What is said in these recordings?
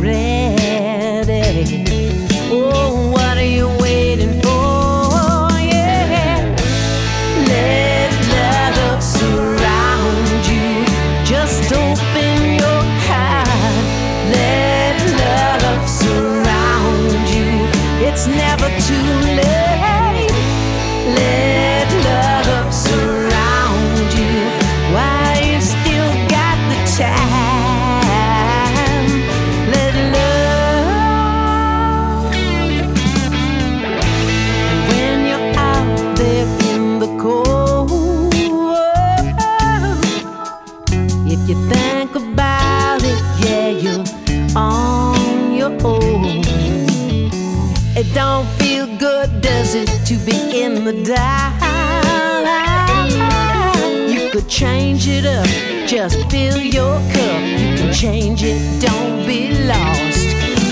ready. to be in the dial. You could change it up, just fill your cup. You can change it, don't be lost.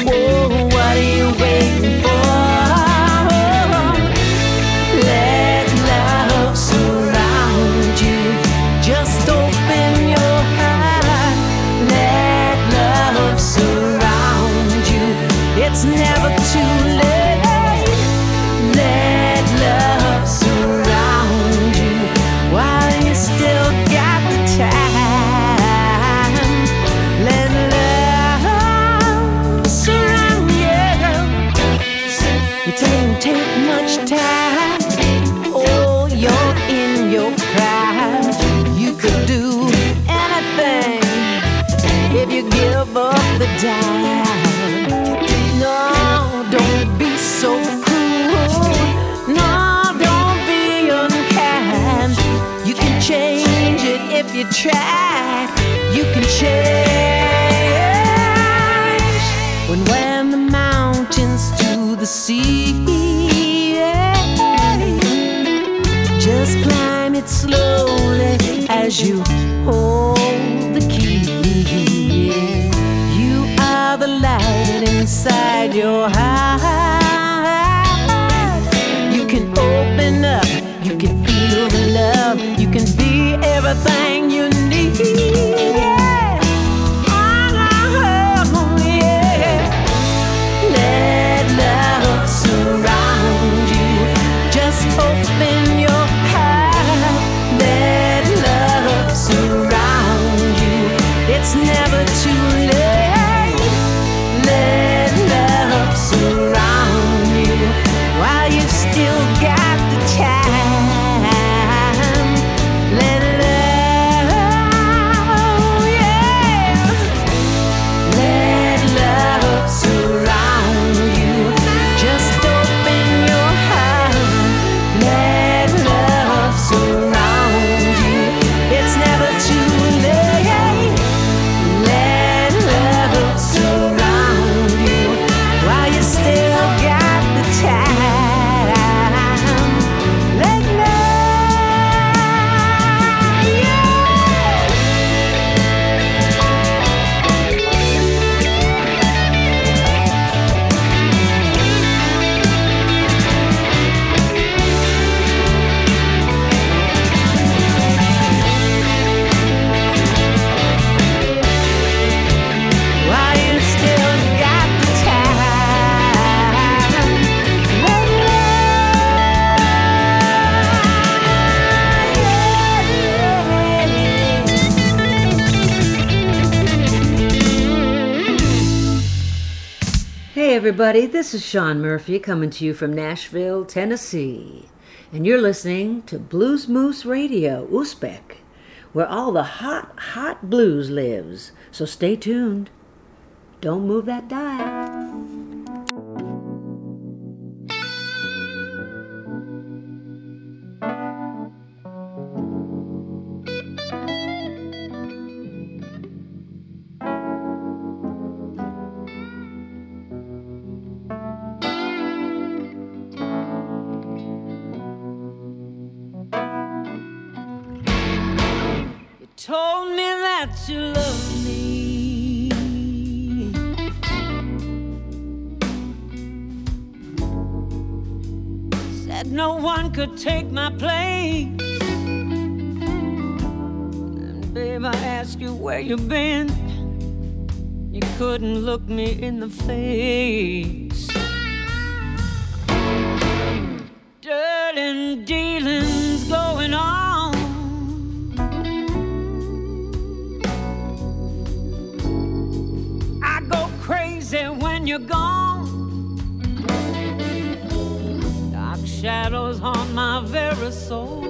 Oh, what are you waiting for? You try. You can change when when the mountains to the sea. Just climb it slowly as you hold everybody, this is Shaun Murphy coming to you from Nashville, Tennessee. And you're listening to Blues Moose Radio, Uzbek, where all the hot, hot blues lives. So stay tuned. Don't move that dial. Could take my place. And babe, I ask you where you've been. You couldn't look me in the face. Dirt and dealings going on. I go crazy when you're gone. Shadows haunt my very soul.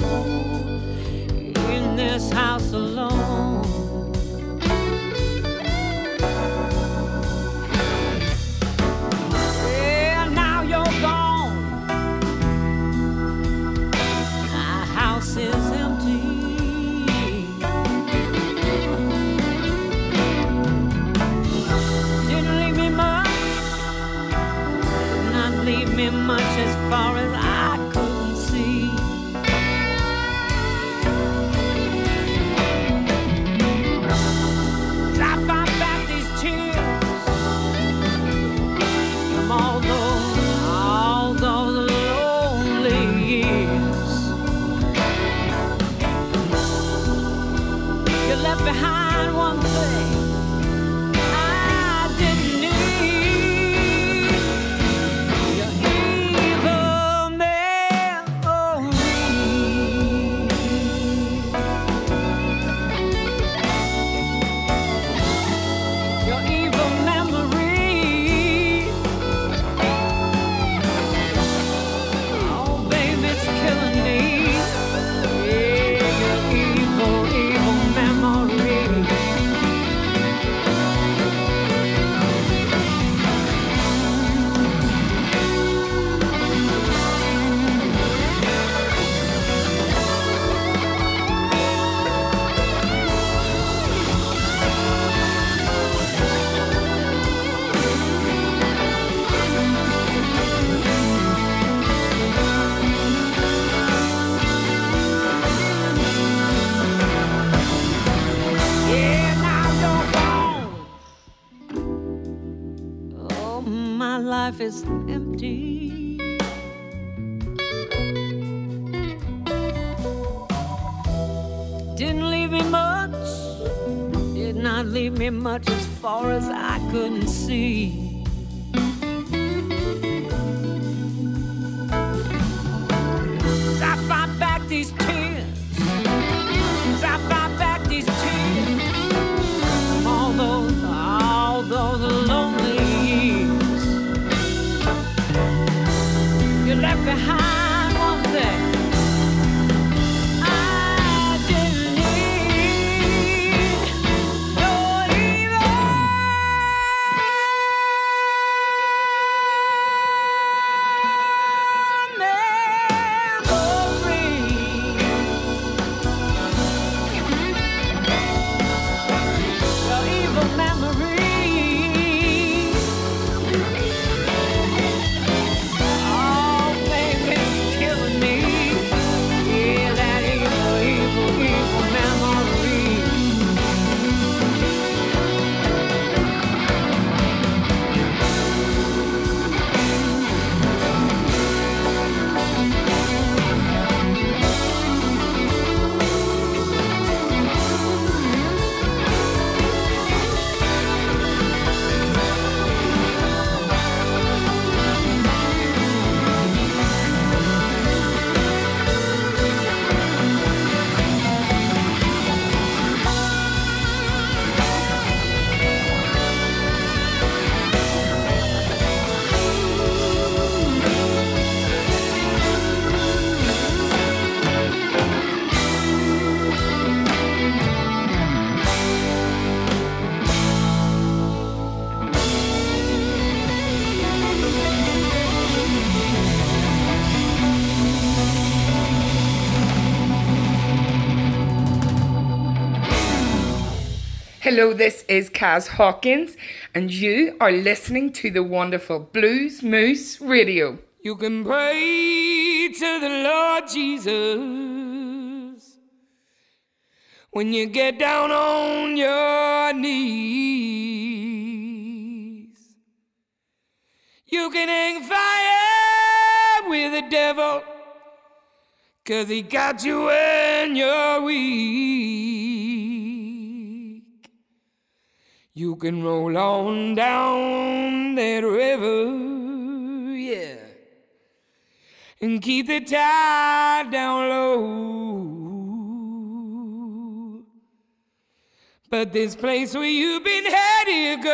In this house alone. Leave me much as far as I couldn't see. Hello, this is Kaz Hawkins, and you are listening to the wonderful Blues Moose Radio. You can pray to the Lord Jesus when you get down on your knees. You can hang fire with the devil, cause he got you when you're weak. You can roll on down that river, yeah, and keep the tide down low. But this place where you've been headed, girl,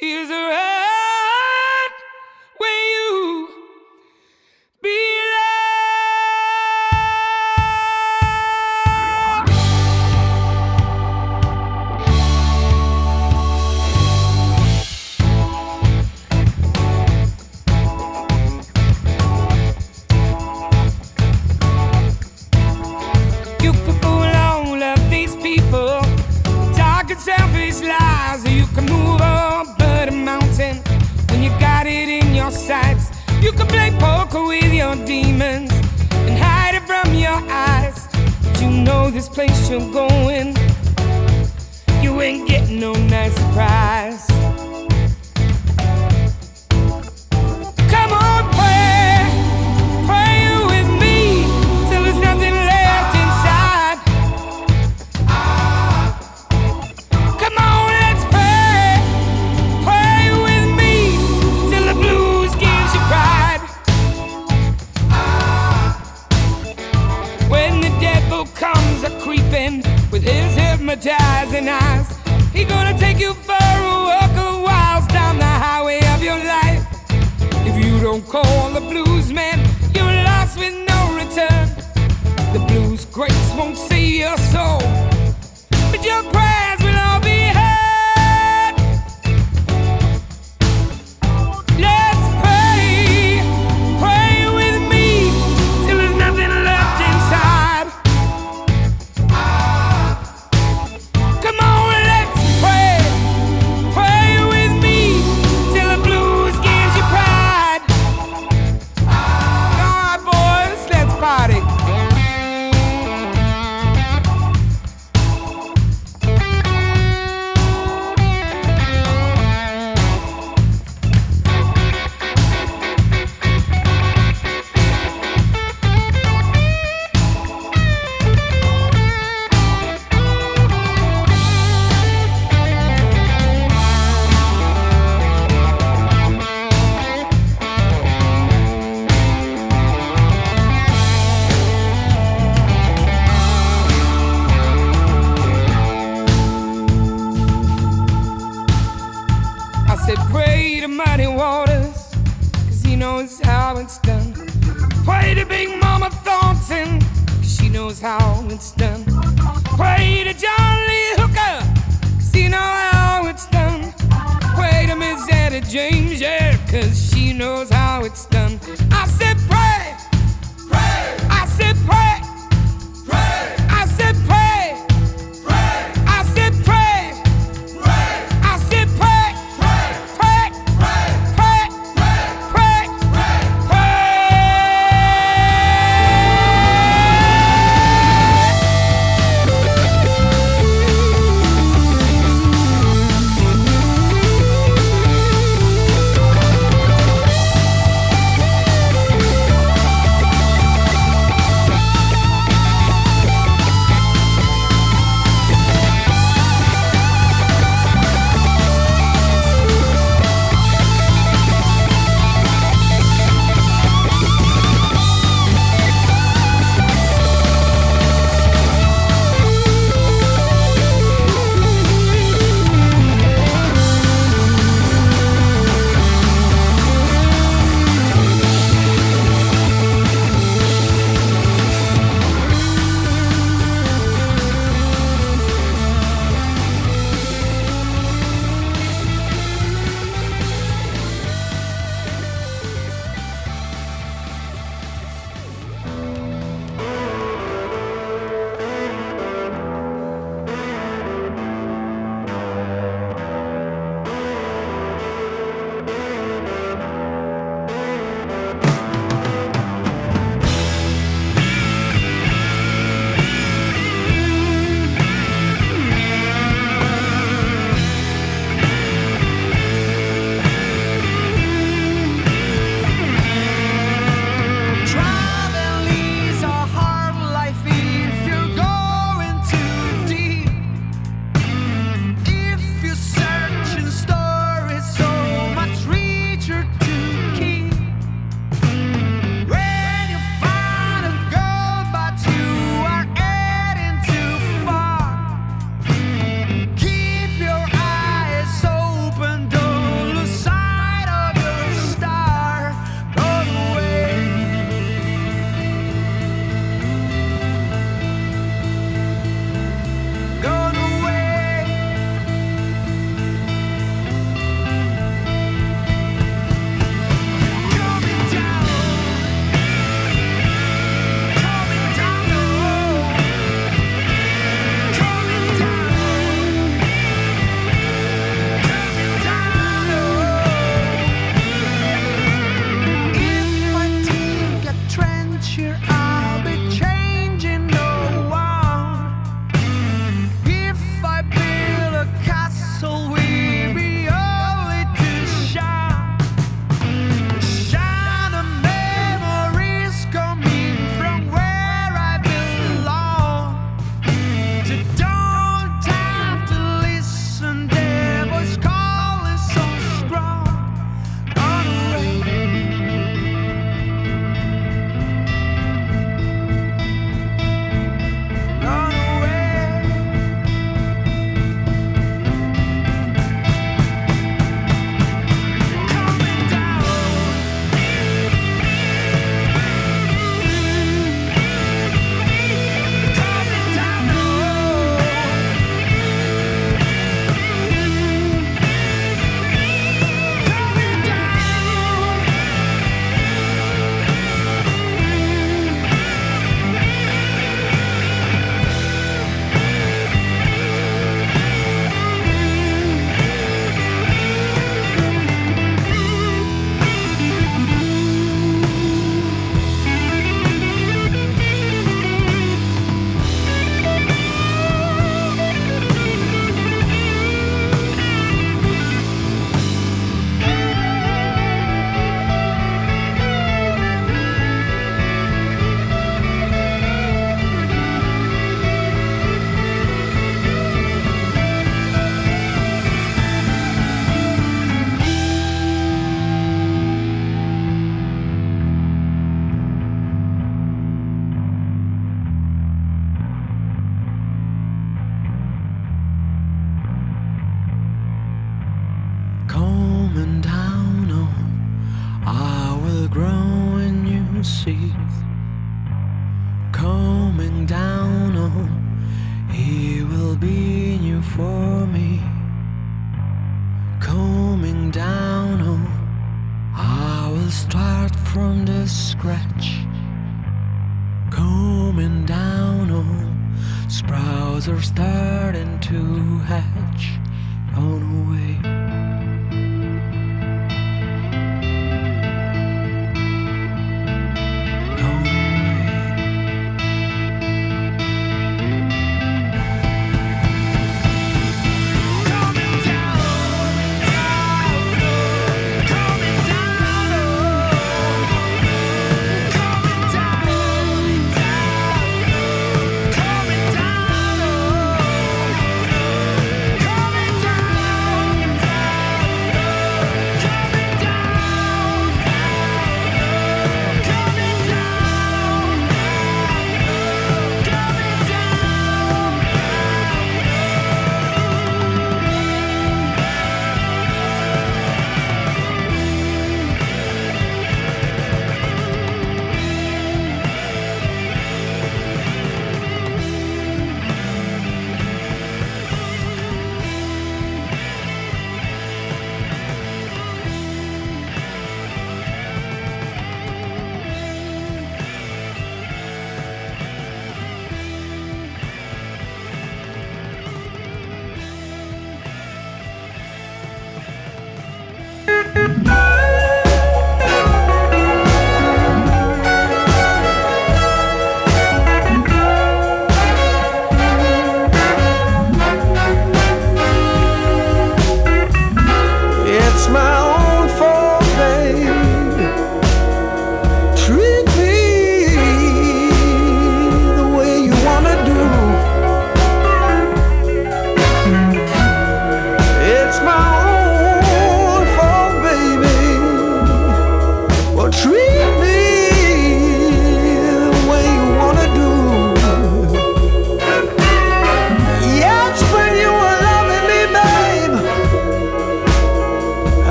is right You can play poker with your demons and hide it from your eyes. But you know this place you're going, you ain't getting no nice surprise. Hypnotizing eyes, he gonna take you for a walk a whiles down the highway of your life. If you don't call the blues man, you're lost with no return. The blues greats won't see your soul, but your prayers I said, pray to Muddy Waters, cause he knows how it's done. Pray to Big Mama Thornton, cause she knows how it's done. Pray to John Lee Hooker, cause he knows how it's done. Pray to Miss Etta James, yeah, cause she knows how it's done. I said, pray, pray. I said, pray, pray. I said, pray.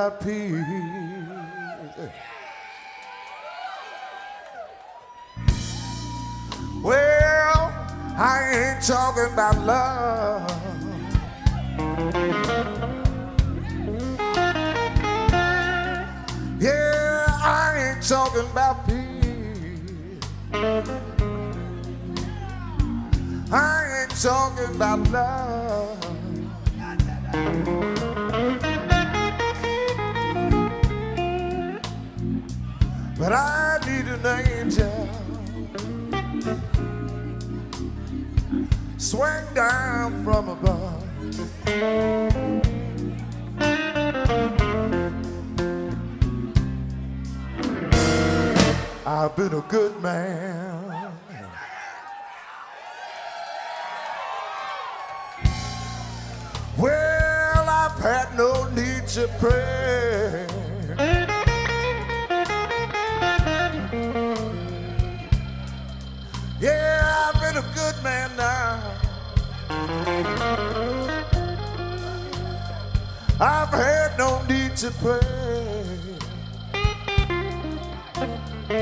Talking good man. Well, I've had no need to pray. Yeah, I've been a good man now. I've had no need to pray. But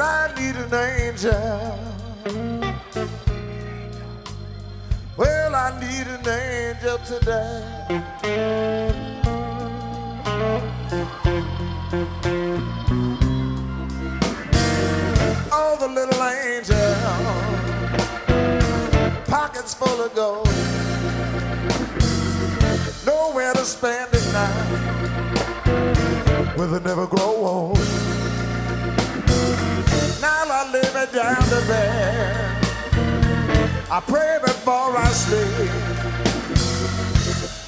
I need an angel. Well, I need an angel today. Oh, the little angel, pockets full of gold, nowhere to spend it now. Will it never grow old? Now I lay me down to bed. I pray before I sleep.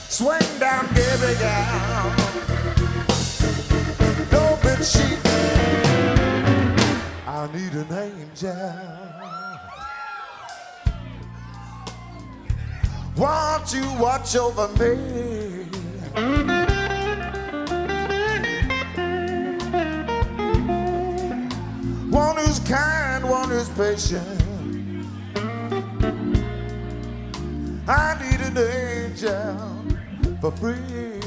Swing down, give it down. Don't be cheap. I need an angel. Won't you watch over me? Who's patient. I need an angel for free.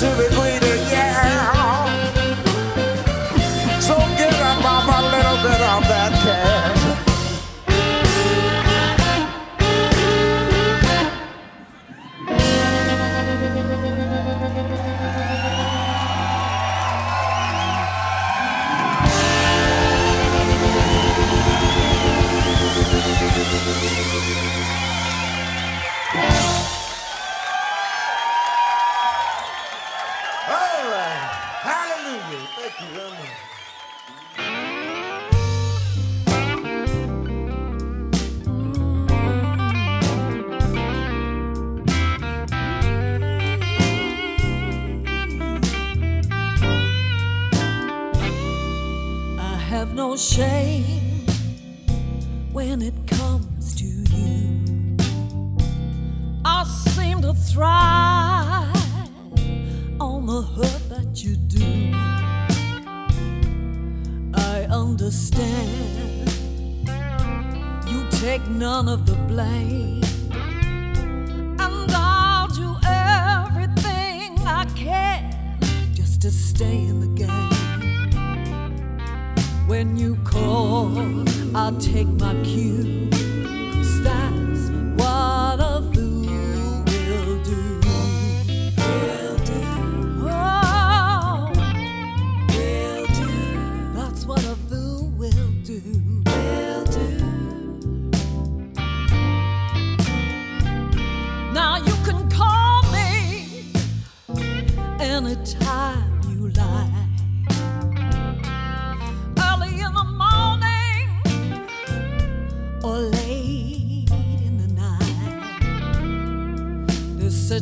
to return.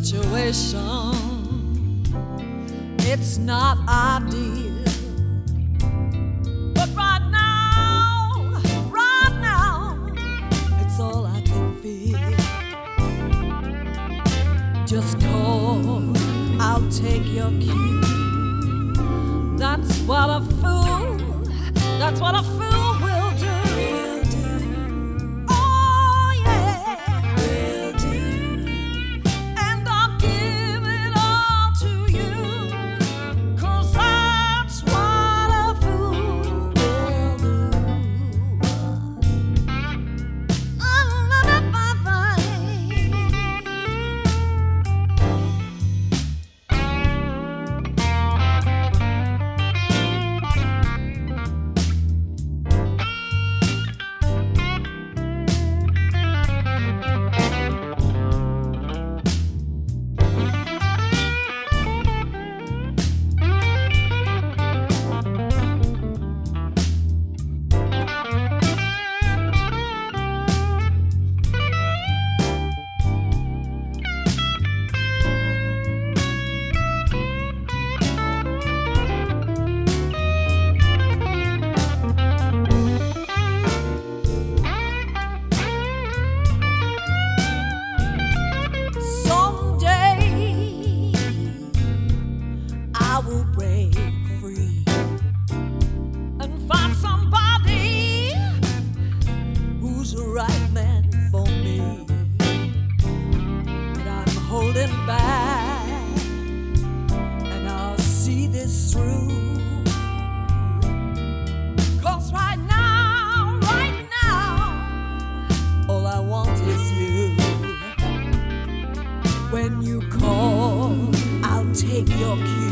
situation. It's not ideal. But right now, right now, it's all I can feel. Just call, I'll take your cue. That's what a fool, that's what a meant for me. but I'm holding back, and I'll see this through. Cause right now, right now, all I want is you. When you call, I'll take your cue.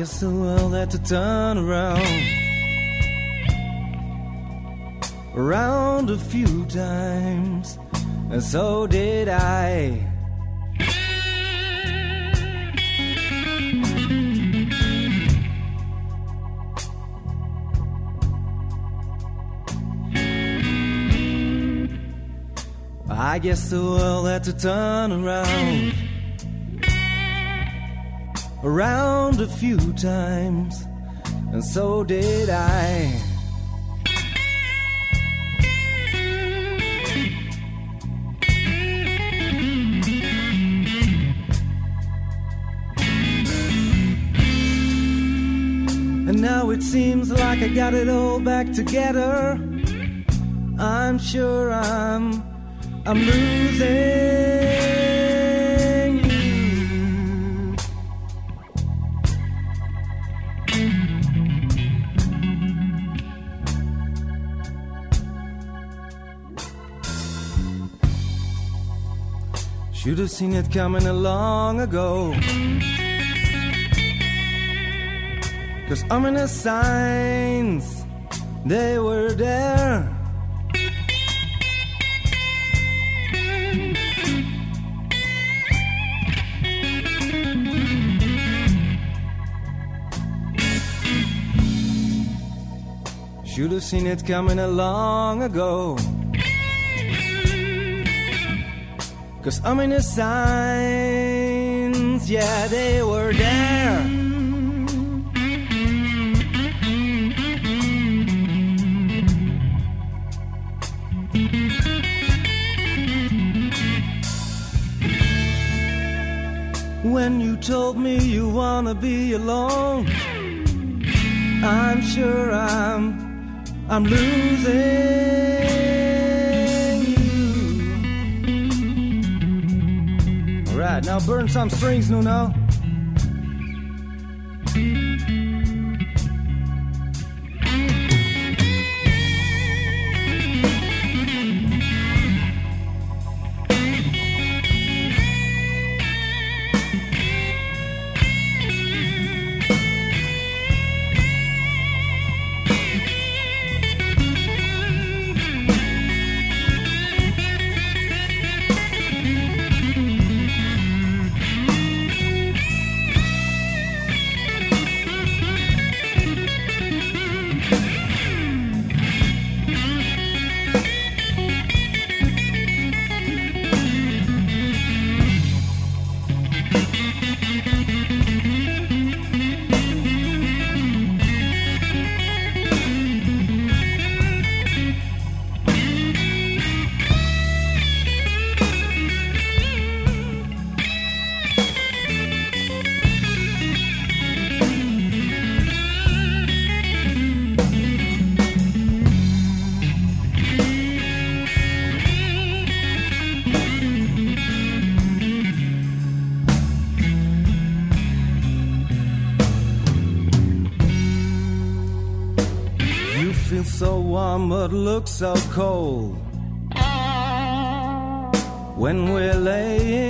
Guess the world had to turn around. Around a few times, and so did I. I guess the world had to turn around around a few times, and so did I. And now it seems like I got it all back together. I'm sure I'm I'm losing Should have seen it coming a long ago. Cause ominous signs, they were there. Should have seen it coming a long ago. Cause ominous signs, yeah, they were there. When you told me you wanna be alone, I'm sure I'm I'm losing now burn some strings, Nuno. world looks so cold. When we're laying